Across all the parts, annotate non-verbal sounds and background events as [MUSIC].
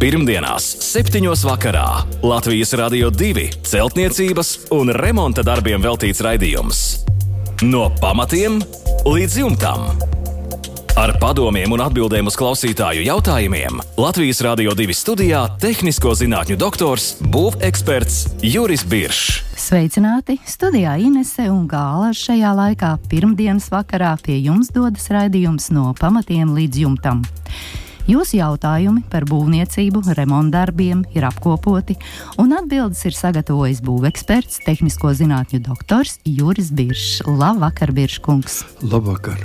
Pirmdienās, 7. vakarā Latvijas Rādio 2 celtniecības un remonta darbiem veltīts raidījums. No pamatiem līdz jumtam. Ar padomiem un atbildēm uz klausītāju jautājumiem Latvijas Rādio 2 studijā - tehnisko zinātņu doktors, būveksperts Juris Biršs. Sveicināti! Studijā Inese un Gāla šajā laikā pirmdienas vakarā pie jums dodas raidījums no pamatiem līdz jumtam. Jūsu jautājumi par būvniecību, remontdarbiem ir apkopoti, un atbildes ir sagatavojis būveksperts, tehnisko zinātņu doktors Juris Biršs. Labvakar, Birškungs! Labvakar!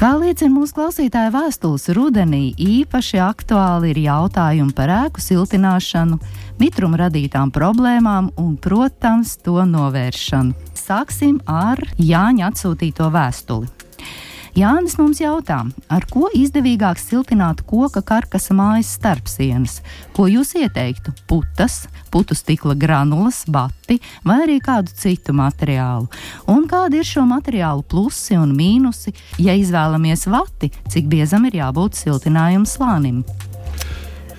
Kā liecina mūsu klausītāja vēstules, rudenī īpaši aktuāli ir jautājumi par ēku siltināšanu, mitruma radītām problēmām un, protams, to novēršanu. Sāksim ar Jāņa atsūtīto vēstuli. Jānis mums jautā, ar ko izdevīgāk siltināt koka karkasa mājas starpsienas? Ko jūs ieteiktu? Putas, putu stikla granulas, bati vai arī kādu citu materiālu? Un kādi ir šo materiālu plusi un mīnusi, ja izvēlamies vati, cik biezam ir jābūt siltinājuma slānim?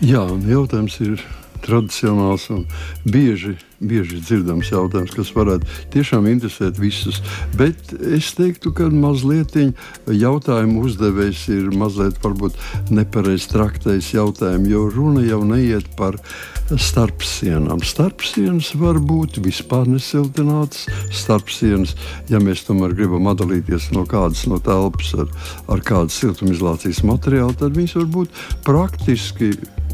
Jā, jautājums ir tradicionāls un bieži, bieži dzirdams jautājums, kas varētu tiešām interesēt visus. Bet es teiktu, ka mazliet jautājumu uzdevējs ir mazliet nepareizi traktējis jautājumu, jo runa jau neiet par starpsienām. Starpsienas var būt vispār nesiltinātas. Starpsienas, ja mēs tomēr gribam atdalīties no kādas no telpas ar, ar kādu siltumizolācijas materiālu, tad viņas var būt praktiski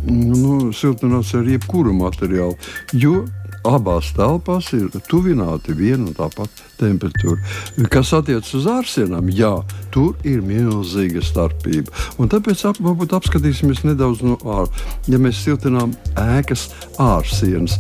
nu, siltināts ar jebkuru materiālu. Jo abās telpās ir tuvināti viena un tā pati temperatūra. Kas attiecas uz ārsienām, jā, tur ir milzīga starpība. Un tāpēc ap, varbūt apskatīsimies nedaudz no ārpuses. Ja mēs siltinām ēkas ārsienas,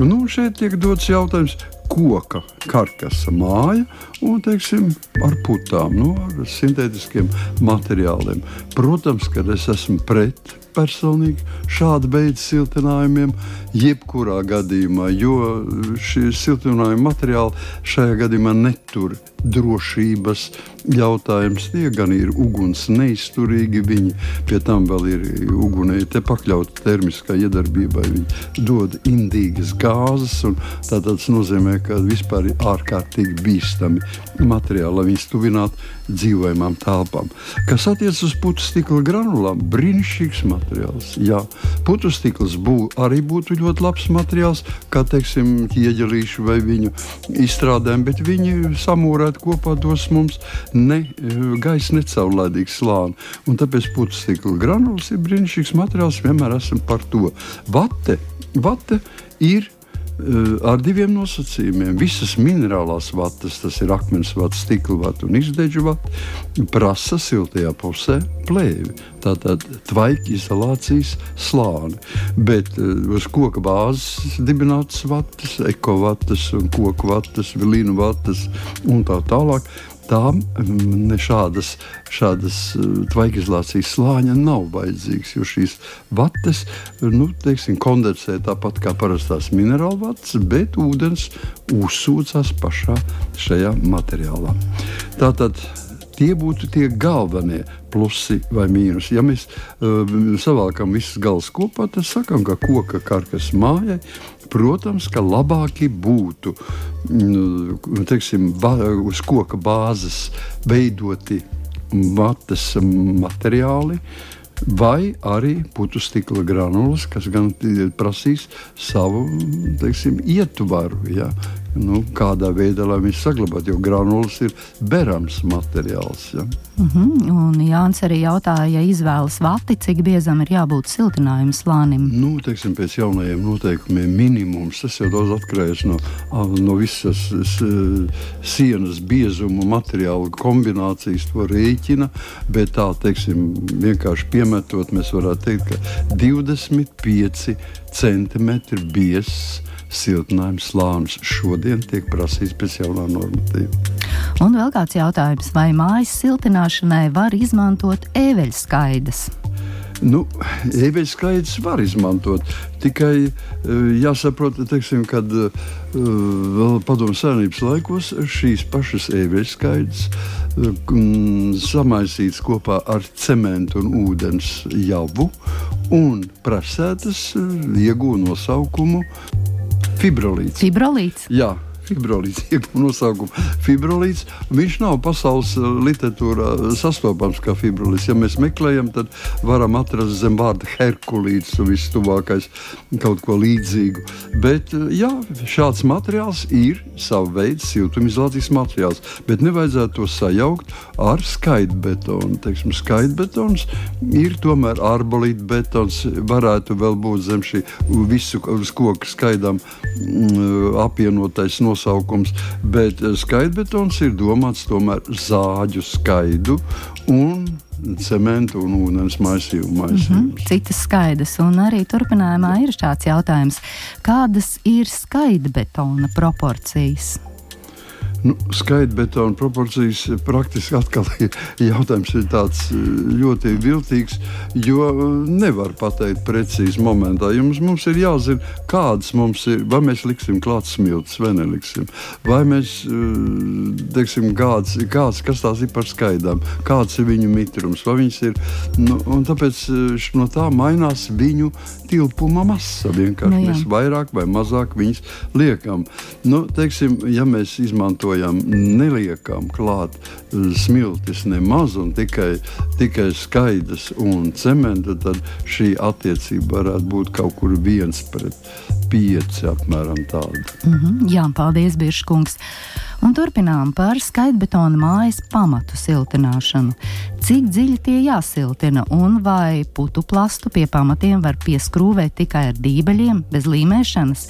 nu, šeit tiek dots jautājums, koka karkasa māja un teiksim, ar putām, nu, ar sintētiskiem materiāliem. Protams, ka es esmu pret personīgi šāda veida siltinājumiem, jebkurā gadījumā, jo šie siltinājuma materiāli šajā gadījumā netur drošības jautājums. Tie gan ir uguns neizturīgi, viņi pie tam vēl ir ugunē pakļauti termiskai iedarbībai. Viņi dod indīgas gāzes, un tas nozīmē, ka vispār ir ārkārtīgi bīstami materiāli, lai viņus tuvinātu dzīvojamām telpām. Kas attiecas uz putu stikla granulām, brīnišķīgs materiāls. Jā, putu stikls bū, arī būtu ļoti labs materiāls, kā teiksim, ieģelīšu vai viņu izstrādēm, bet viņi samūrē saturēt kopā dos mums ne gaisa, ne caurlaidīgu slāni. Un tāpēc putekļu stikla granulas ir brīnišķīgs materiāls. Vienmēr esam par to. Vate, vate ir ar diviem nosacījumiem. Visas minerālās vatas, tas ir akmens vats, stikla vats un izdeģu vats, prasa siltajā pusē plēvi. Tātad tvaika izolācijas slāni. Bet uh, uz koka bāzes dibinātas vatas, ekovatas, koku vatas, vilīnu vatas un tā tālāk tām mm, šādas, šādas eh, tvaikizolācijas slāņa nav vajadzīgs. Jo šīs vatas nu, teiksim, kondensē tāpat kā parastās minerālu vatas, bet ūdens uzsūcās pašā šajā materiālā. Tātad tie būtu tie galvenie plusi vai mīnusi. Ja mēs uh, savākam visas galas kopā, tad sakām, ka koka karkas mājai, protams, ka labāki būtu nu, teiksim, uz koka bāzes veidoti matas materiāli. Vai arī putu stikla granulas, kas gan prasīs savu teiksim, ietvaru. Ja? Nu, kādā veidā viņš saglabātu, jo granulas ir berams materiāls. Ja. Mhm, -huh. Un Jānis arī jautāja, ja izvēlas vati, cik biezam ir jābūt siltinājuma slānim. Nu, teiksim, pēc jaunajiem noteikumiem minimums tas jau daudz atkarīgs no, no visas sienas biezuma materiālu kombinācijas, to rēķina. Bet tā, teiksim, vienkārši piemetot, mēs varētu teikt, ka 25 centimetri biezs siltinājuma slānis šodien tiek prasīts pēc jaunā normatīva. Un vēl kāds jautājums, vai mājas siltināšanai var izmantot ēveļskaidas? Nu, ebeļu skaits var izmantot. Tikai uh, jāsaprot, teiksim, kad uh, vēl padomu savienības laikos šīs pašas ebeļu skaits uh, samaisīts kopā ar cementu un ūdens javu un prasētas iegūta nosaukumu fibrolīts. Fibrolīts. Jā, fibrolīts, [LAUGHS] iegūta nosaukumu fibrolīts. Viņš nav pasaules eh, literatūrā sastopams kā fibrolīts. Ja mēs meklējam, tad varam atrast zem vārda herkulīts un viss tuvākais kaut ko līdzīgu. Bet eh, jā, šāds materiāls ir sava veida siltumizolācijas materiāls, bet nevajadzētu to sajaukt ar skaitbetonu. Teiksim, skaitbetons ir tomēr arbolīta betons, varētu vēl būt zem šī visu uz koku skaidām mm, apvienotais nosaukums nosaukums, bet eh, skaidrbetons ir domāts tomēr zāģu skaidu un cementu un ūdens maisījumu. maisījumu. Mm -hmm. Citas skaidrs, un arī turpinājumā ir šāds jautājums, kādas ir skaidrbetona proporcijas? Nu, Skaitbetona proporcijas praktiski atkal ir [LAUGHS] jautājums ir tāds eh, ļoti viltīgs, jo eh, nevar pateikt precīzi momentā. Jums, mums ir jāzina, kādas mums ir, vai mēs liksim klāt smilts vai neliksim. Vai mēs, eh, teiksim, kāds, kāds, kas tās ir par skaidām, kāds ir viņu mitrums, vai viņas ir, nu, un tāpēc no tā mainās viņu tilpuma masa. Vienkārši nu, jā. mēs vairāk vai mazāk viņus liekam. Nu, teiksim, ja mēs izmantojam, neliekam klāt eh, smiltis nemaz un tikai, tikai skaidrs un cementu, tad šī attiecība varētu būt kaut kur viens pret pieci apmēram tāda. Mm -hmm, jā, paldies, Biržkungs! Un turpinām par skaitbetona mājas pamatu siltināšanu. Cik dziļi tie jāsiltina un vai putu plastu pie pamatiem var pieskrūvēt tikai ar dībeļiem, bez līmēšanas?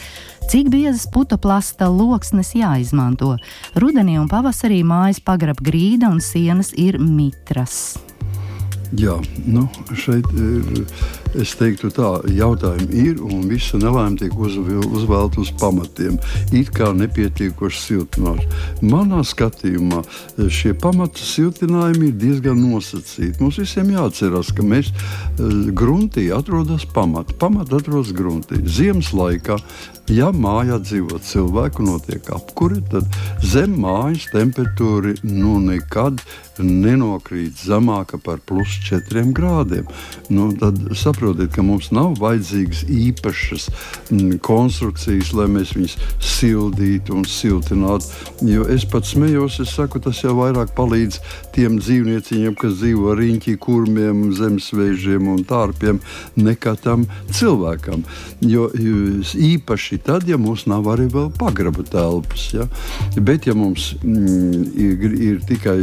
Cik biezas putu plasta loksnes jāizmanto? Rudenī un pavasarī mājas pagrab grīda un sienas ir mitras. Jā, nu, šeit ir. Es teiktu, tā jautājumi ir un visa nelaime tiek uzvēlta uz pamatiem. It kā nepietiekoši siltināts. Manā skatījumā šie pamata siltinājumi ir diezgan nosacīti. Mums visiem jāatcerās, ka mēs eh, gruntī atrodas pamati. Pamati atrodas gruntī. Ziemas laikā Ja mājā dzīvo cilvēku, notiek apkure, tad zem mājas temperatūra nu nekad nenokrīt zemāka par plus 4 grādiem. Nu, tad saprotiet, ka mums nav vajadzīgas īpašas konstrukcijas, lai mēs viņus sildītu un siltinātu. Jo es pats smējos, es saku, tas jau vairāk palīdz tiem dzīvnieciņiem, kas dzīvo riņķī, kurmiem, zemesvēžiem un tārpiem, nekā tam cilvēkam. Jo īpaši tad, ja mums nav arī vēl pagraba telpas. Ja? Bet, ja mums mm, ir, ir tikai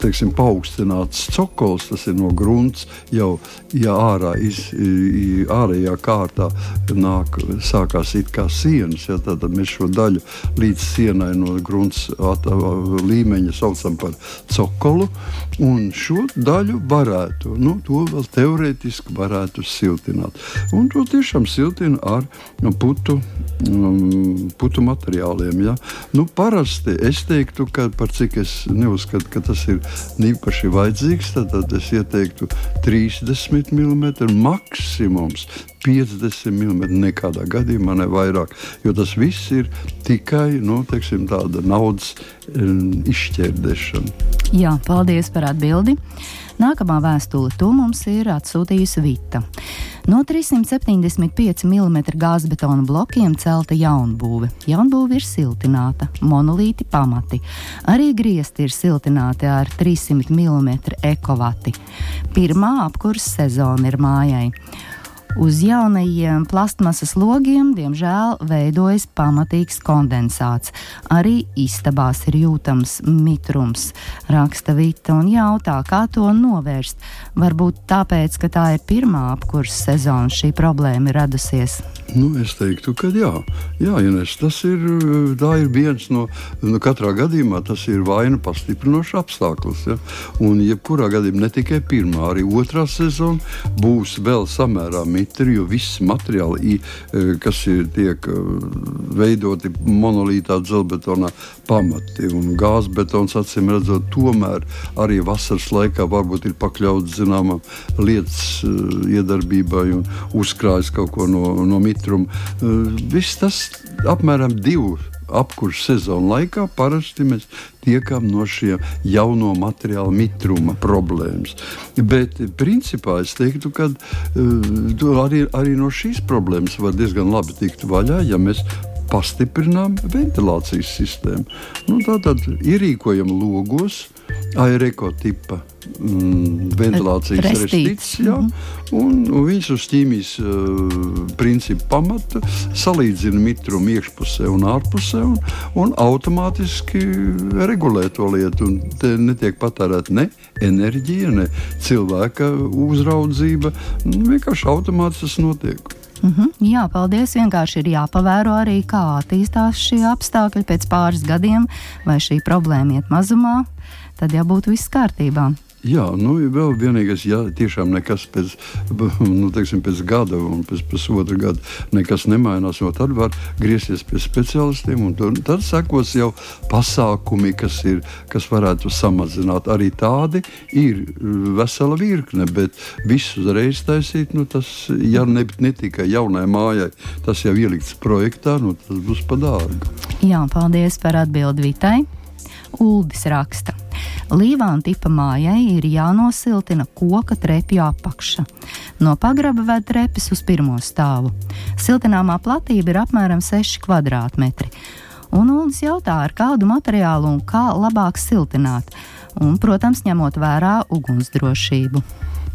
teiksim, paaugstināts cokols, tas ir no grunts, jau ja ārā iz, ārējā kārtā nāk, sākās it kā sienas, ja? tad mēs šo daļu līdz sienai no grunts at, līmeņa saucam par cokolu, un šo daļu varētu, nu, to vēl teorētiski varētu siltināt. Un to tiešām siltina ar nu, putu, um, putu materiāliem. Ja? Nu, parasti es teiktu, ka par cik es neuzskatu, ka tas ir īpaši vajadzīgs, tad, tad es ieteiktu 30 mm maksimums. 50 mm nekādā gadījumā ne vairāk, jo tas viss ir tikai nu, teiksim, tāda naudas um, izšķērdēšana. Jā, paldies par atbildi. Nākamā vēstule to mums ir atsūtījusi Vita. No 375 mm gāzbetona blokiem celta jaunbūve. Jaunbūve ir siltināta, monolīti pamati. Arī griezti ir siltināti ar 300 mm ekovati. Pirmā apkurss sezona ir mājai. Uz jaunajiem plastmasas logiem, diemžēl, veidojas pamatīgs kondensāts. Arī istabās ir jūtams mitrums, raksta Vita un jautā, kā to novērst. Varbūt tāpēc, ka tā ir pirmā apkursa sezona, šī problēma ir radusies. Nu, es teiktu, ka jā, jā Ines, tas ir, ir viens no, nu, katrā gadījumā tas ir vainu pastiprinošs apstākļus. Ja? Un, jebkurā gadījumā ne tikai pirmā, arī otrā sezona būs vēl samērā mitri, jo viss materiāli, kas ir, tiek veidoti monolītā dzelbetonā pamati un gāzbetons, acīm redzot, tomēr arī vasaras laikā varbūt ir pakļauts zināmam lietas iedarbībai un uzkrājas kaut ko no, no mitruma. Viss tas apmēram divu apkurss sezonu laikā parasti mēs tiekam no šiem jauno materiālu mitruma problēmas. Bet principā es teiktu, ka uh, arī, arī no šīs problēmas var diezgan labi tikt vaļā, ja mēs pastiprinām ventilācijas sistēmu. Nu, Tātad ierīkojam logos, aereko tipa mm, ventilācijas restītes, jā, -hmm. un, un viņš uz ķīmijas uh, principu pamata salīdzina mitrumu iekšpusē un ārpusē un, un automātiski regulē to lietu. Un te netiek patērēta ne enerģija, ne cilvēka uzraudzība. Nu, vienkārši automātiski tas notiek. Mm -hmm. Jā, paldies. Vienkārši ir jāpavēro arī, kā attīstās šie apstākļi pēc pāris gadiem, vai šī problēma iet mazumā, tad jau būtu viss kārtībā. Jā, nu, vēl vienīgais, ja tiešām nekas pēc, [LAUGHS] nu, teiksim, pēc gada un pēc pusotra gada nekas nemainās, tad var griezties pie speciālistiem. Tad, tad sekos jau pasākumi, kas, ir, kas varētu samazināt. Arī tādi ir vesela virkne, bet visu uzreiz taisīt, nu, tas ja ne, ne tikai jaunai mājai, tas jau ielikts projektā, nu, tas būs pa dārgu. Jā, paldies par atbildi Vitai. Uldis raksta. Līvāna tipa mājai ir jānosiltina koka trepju apakša. No pagraba ved trepes uz pirmo stāvu. Siltināmā platība ir apmēram 6 km2. Un Uldis jautā, ar kādu materiālu un kā labāk siltināt, un, protams, ņemot vērā ugunsdrošību.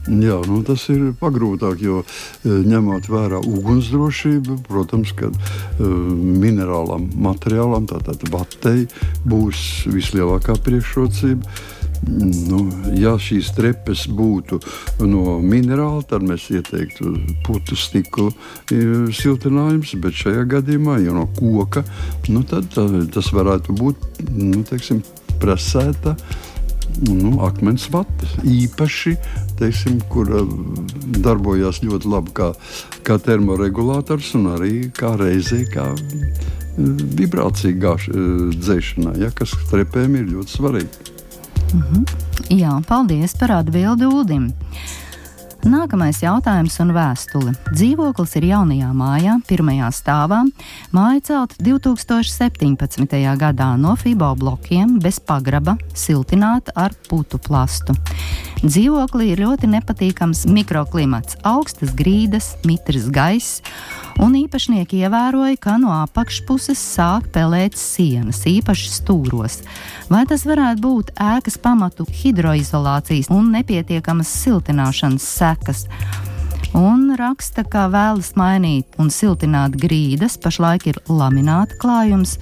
Jā, nu, tas ir pagrūtāk, jo e, ņemot vērā ugunsdrošību, protams, ka uh, minerālam materiālam, tātad vatei, būs vislielākā priekšrocība. Nu, ja šīs trepes būtu no minerāla, tad mēs ieteiktu putu stikla e, siltinājums, bet šajā gadījumā, ja no koka, nu, tad tas varētu būt nu, teiksim, presēta nu, akmens vata. Īpaši, teiksim, kur darbojās ļoti labi kā, kā termoregulātors un arī kā reizē kā vibrācija gāž, dzēšanā, ja, kas trepēm ir ļoti svarīgi. Mm -hmm. Jā, paldies par atbildi Udim. Nākamais jautājums un vēstule. Dzīvoklis ir jaunajā mājā, pirmajā stāvā. Māja celta 2017. gadā no FIBO blokiem bez pagraba, siltināta ar putu plastu. Dzīvoklī ir ļoti nepatīkams mikroklimats, augstas grīdas, mitrs gaiss, un īpašnieki ievēroja, ka no apakšpuses sāk pelēt sienas, īpaši stūros. Vai tas varētu būt ēkas pamatu hidroizolācijas un nepietiekamas siltināšanas sekas? Un raksta, ka vēlas mainīt un siltināt grīdas, pašlaik ir lamināta klājums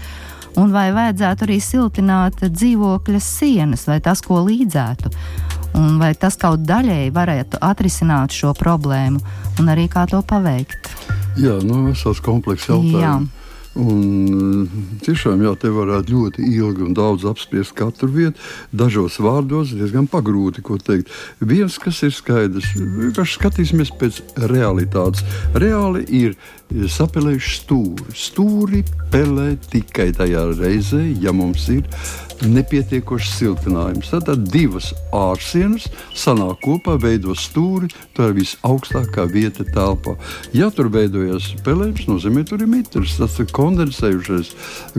un vai vajadzētu arī siltināt dzīvokļa sienas, vai tas ko līdzētu un vai tas kaut daļēji varētu atrisināt šo problēmu, un arī kā to paveikt. Jā, nu, vesels komplekss jautājums. Un, tiešām jā, te varētu ļoti ilgi un daudz apspriest katru vietu. Dažos vārdos diezgan pagrūti ko teikt. Viens, kas ir skaidrs, vienkārši skatīsimies pēc realitātes. Reāli ir sapelējuši stūri. Stūri pelē tikai tajā reizē, ja mums ir nepietiekošs siltinājums. Tad divas ārsienas sanāk kopā, veido stūri. Tā ir visaugstākā vieta telpā. Ja tur veidojas pelējums, nozīmē, tur ir mitrs. Tas ir kondensējušais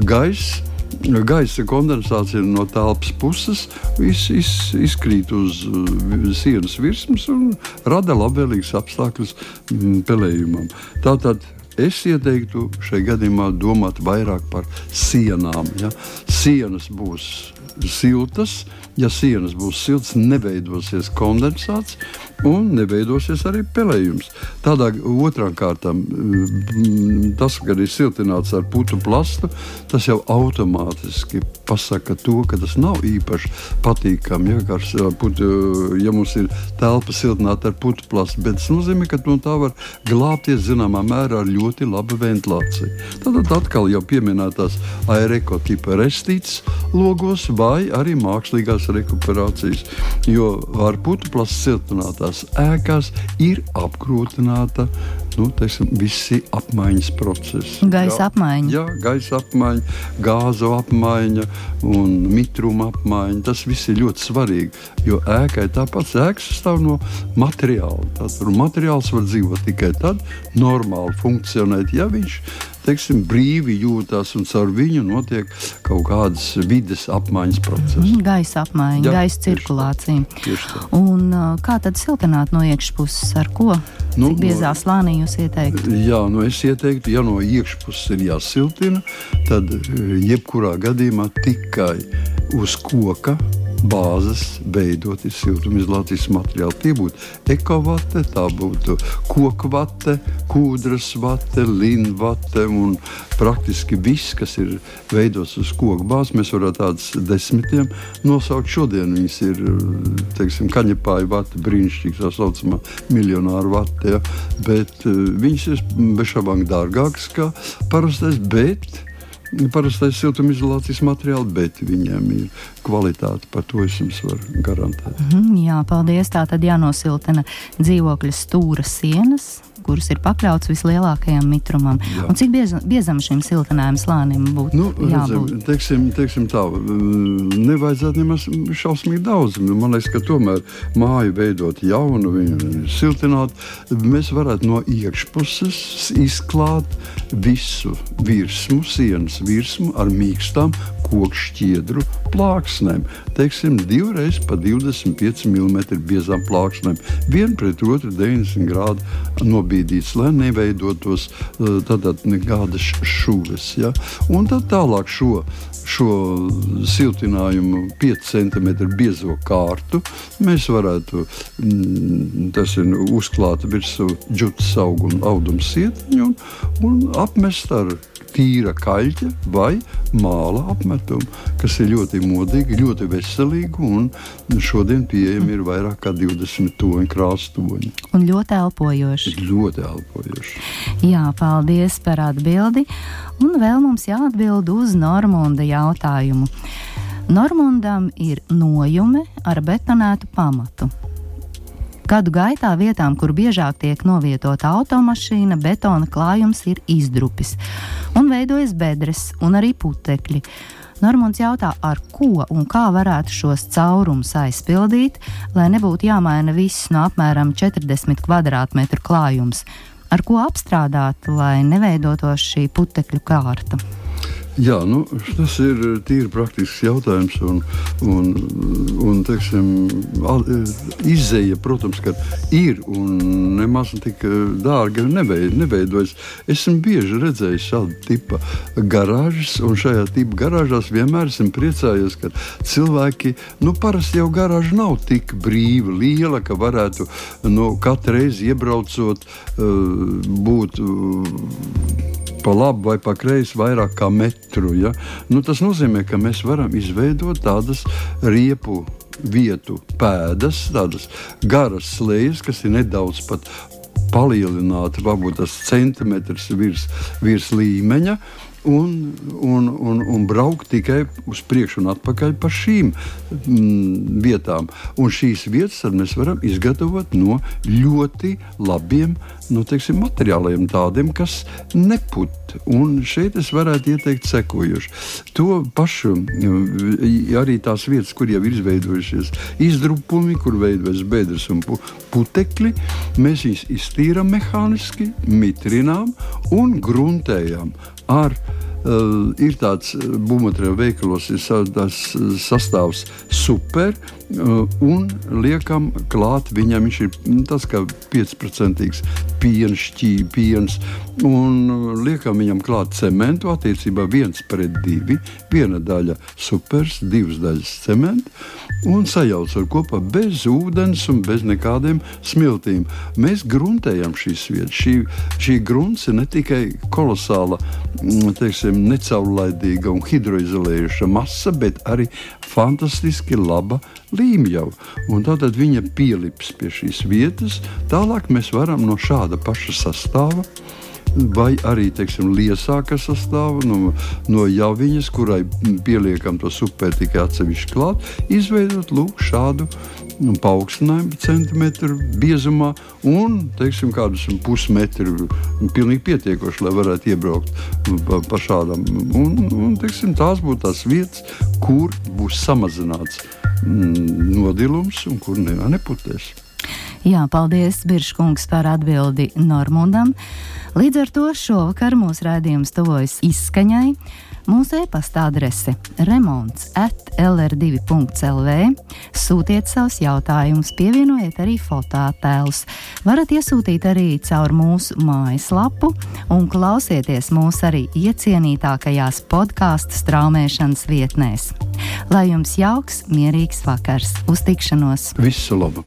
gaiss. Gaisa kondensācija no telpas puses iz, iz, izkrīt uz uh, sienas virsmas un rada labvēlīgus apstākļus mm, pelējumam. Tātad Es ieteiktu šai gadījumā domāt vairāk par sienām. Ja? Sienas būs siltas, ja sienas būs siltas, neveidosies kondensāts un neveidosies arī pelējums. Tādā otrā kārtā mm, tas, ka ir siltināts ar putu plastu, tas jau automātiski pasaka to, ka tas nav īpaši patīkami. Ja, putu, ja mums ir telpa siltināta ar putu plastu, bet tas nozīmē, ka no tā var glābties zināmā mērā ar ļoti labu ventilāciju. Tad atkal jau pieminētās aereko tipa restītes logos vai arī mākslīgās rekuperācijas. Jo ar putekļus siltinātās ēkās ir apgrūtināta nu, teiksim, visi apmaiņas procesi. Gaisa apmaiņa. Jā, gaisa apmaiņa, gāzu apmaiņa un mitruma apmaiņa. Tas viss ir ļoti svarīgi. Jo ēkai tāpat ēka sastāv no materiāla. Tātad materiāls var dzīvot tikai tad, normāli funkcionēt, ja viņš ir teiksim, brīvi jūtas un caur viņu notiek kaut kādas vidas apmaiņas procesi. Mm, gaisa apmaiņa, Jā, gaisa cirkulācija. Tieši tā. Un, kā tad siltināt no iekšpuses ar ko? Nu, Cik biezā no, slānī jūs ieteiktu? Jā, nu es ieteiktu, ja no iekšpuses ir jāsiltina, tad jebkurā gadījumā tikai uz koka bāzes veidot ir siltumizolācijas materiāli. Tie būtu ekovate, tā būtu koku vate, kūdras vate, linvate un praktiski viss, kas ir veidots uz koku bāzes. Mēs varētu tādus desmitiem nosaukt. Šodien viņas ir teiksim, kaņepāja vate, brīnišķīga tā saucamā miljonāra vate, ja? bet uh, viņas ir bez šaubām dārgākas kā parastais. Bet parastais siltumizolācijas materiāls, bet viņiem ir kvalitāte. Par to es jums varu garantēt. Mm jā, paldies. Tā tad jānosiltina dzīvokļa stūra sienas kuras ir pakļauts vislielākajam mitrumam. Jā. Un cik biez, biezam šim siltinājuma slānim būtu nu, jābūt? Redzam, teiksim, teiksim tā, nevajadzētu nemaz šausmīgi daudz. Man liekas, ka tomēr māju veidot jaunu, viņu siltināt, mēs varētu no iekšpuses izklāt visu virsmu, sienas virsmu ar mīkstām koku šķiedru plāksnēm. Teiksim, divreiz pa 25 mm biezām plāksnēm. Viena pret otru 90 grādu nobīdīt nobīdīts, lai neveidotos eh, nekādas šūves. Ja? Un tad tālāk šo, šo siltinājumu 5 cm biezo kārtu mēs varētu mm, uzklāt virsū džutas augu un audumu sietiņu un, un apmest ar tīra kaļķa vai māla apmetumu, kas ir ļoti modīgi, ļoti veselīgi. Šodien pieejami ir vairāk kā 20 toņu krāstoņi. Un ļoti elpojoši. Ļoti elpojoši. Jā, paldies par atbildi. Un vēl mums jāatbild uz Normunda jautājumu. Normundam ir nojume ar betonētu pamatu. Gadu gaitā vietām, kur biežāk tiek novietota automašīna, betona klājums ir izdrupis un veidojas bedres un arī putekļi. Normons jautā, ar ko un kā varētu šos caurumus aizpildīt, lai nebūtu jāmaina viss no apmēram 40 km2 klājums, ar ko apstrādāt, lai neveidotos šī putekļu kārta. Jā, nu, tas ir tīri praktisks jautājums. Un, un, un teiksim, izēja, protams, ka ir un nemaz tik dārgi neveidojas. Esmu bieži redzējis šādu tipu garāžas, un šajā tipu garāžās vienmēr esmu priecājies, ka cilvēki, nu, parasti jau garāža nav tik brīva, liela, ka varētu nu, katru reizi iebraucot, būt pa labi vai pa kreisi vairāk kā metru. Ja? Nu, tas nozīmē, ka mēs varam izveidot tādas riepu vietu pēdas, tādas garas slēdzes, kas ir nedaudz pat palielināti, varbūt tas centimetrs virs, virs līmeņa un, un, un, un braukt tikai uz priekšu un atpakaļ pa šīm mm, vietām. Un šīs vietas mēs varam izgatavot no ļoti labiem nu, teiksim, materiāliem, tādiem, kas neput. Un šeit es varētu ieteikt sekojuši. To pašu arī tās vietas, kur jau ir izveidojušies izdrupumi, kur veidojas bedres un putekļi, mēs viņus iztīrām mehāniski, mitrinām un gruntējam ar Uh, ir tāds būvmateriālu veikalos, ir tāds sastāvs super, uh, un liekam klāt viņam, viņš ir nu, tas kā 5% piens, piens, un liekam viņam klāt cementu attiecībā viens pret divi, viena daļa supers, divas daļas cementa, un sajaucam kopā bez ūdens un bez nekādiem smiltīm. Mēs gruntējam šīs vietas. Šī, šī grunts ir ne tikai kolosāla, mm, teiksim, piemēram, necaurlaidīga un hidroizolējuša masa, bet arī fantastiski laba līmjava. Tātad viņa pielips pie šīs vietas. Tālāk mēs varam no šāda paša sastāvā vai arī teiksim, liesā, kas sastāv no, no javiņas, kurai pieliekam to supēru tikai atsevišķi klāt, izveidot lūk, šādu paaugstinājumu centimetru biezumā un teiksim, kādus pusmetru. Pilnīgi pietiekoši, lai varētu iebraukt pa, pa šādam. Un, un, teiksim, tās būtu tās vietas, kur būs samazināts mm, nodilums un kur ne, neputēs. Jā, paldies, Biržkungs, par atbildi Normundam. Līdz ar to šovakar mūsu raidījums tuvojas izskaņai. Mūsu e-pasta adrese remonds at lr2.lv. Sūtiet savus jautājumus, pievienojiet arī fototēlus. Varat iesūtīt arī caur mūsu mājaslapu un klausieties mūs arī iecienītākajās podkāstu straumēšanas vietnēs. Lai jums jauks, mierīgs vakars! Uz tikšanos! Visu labu!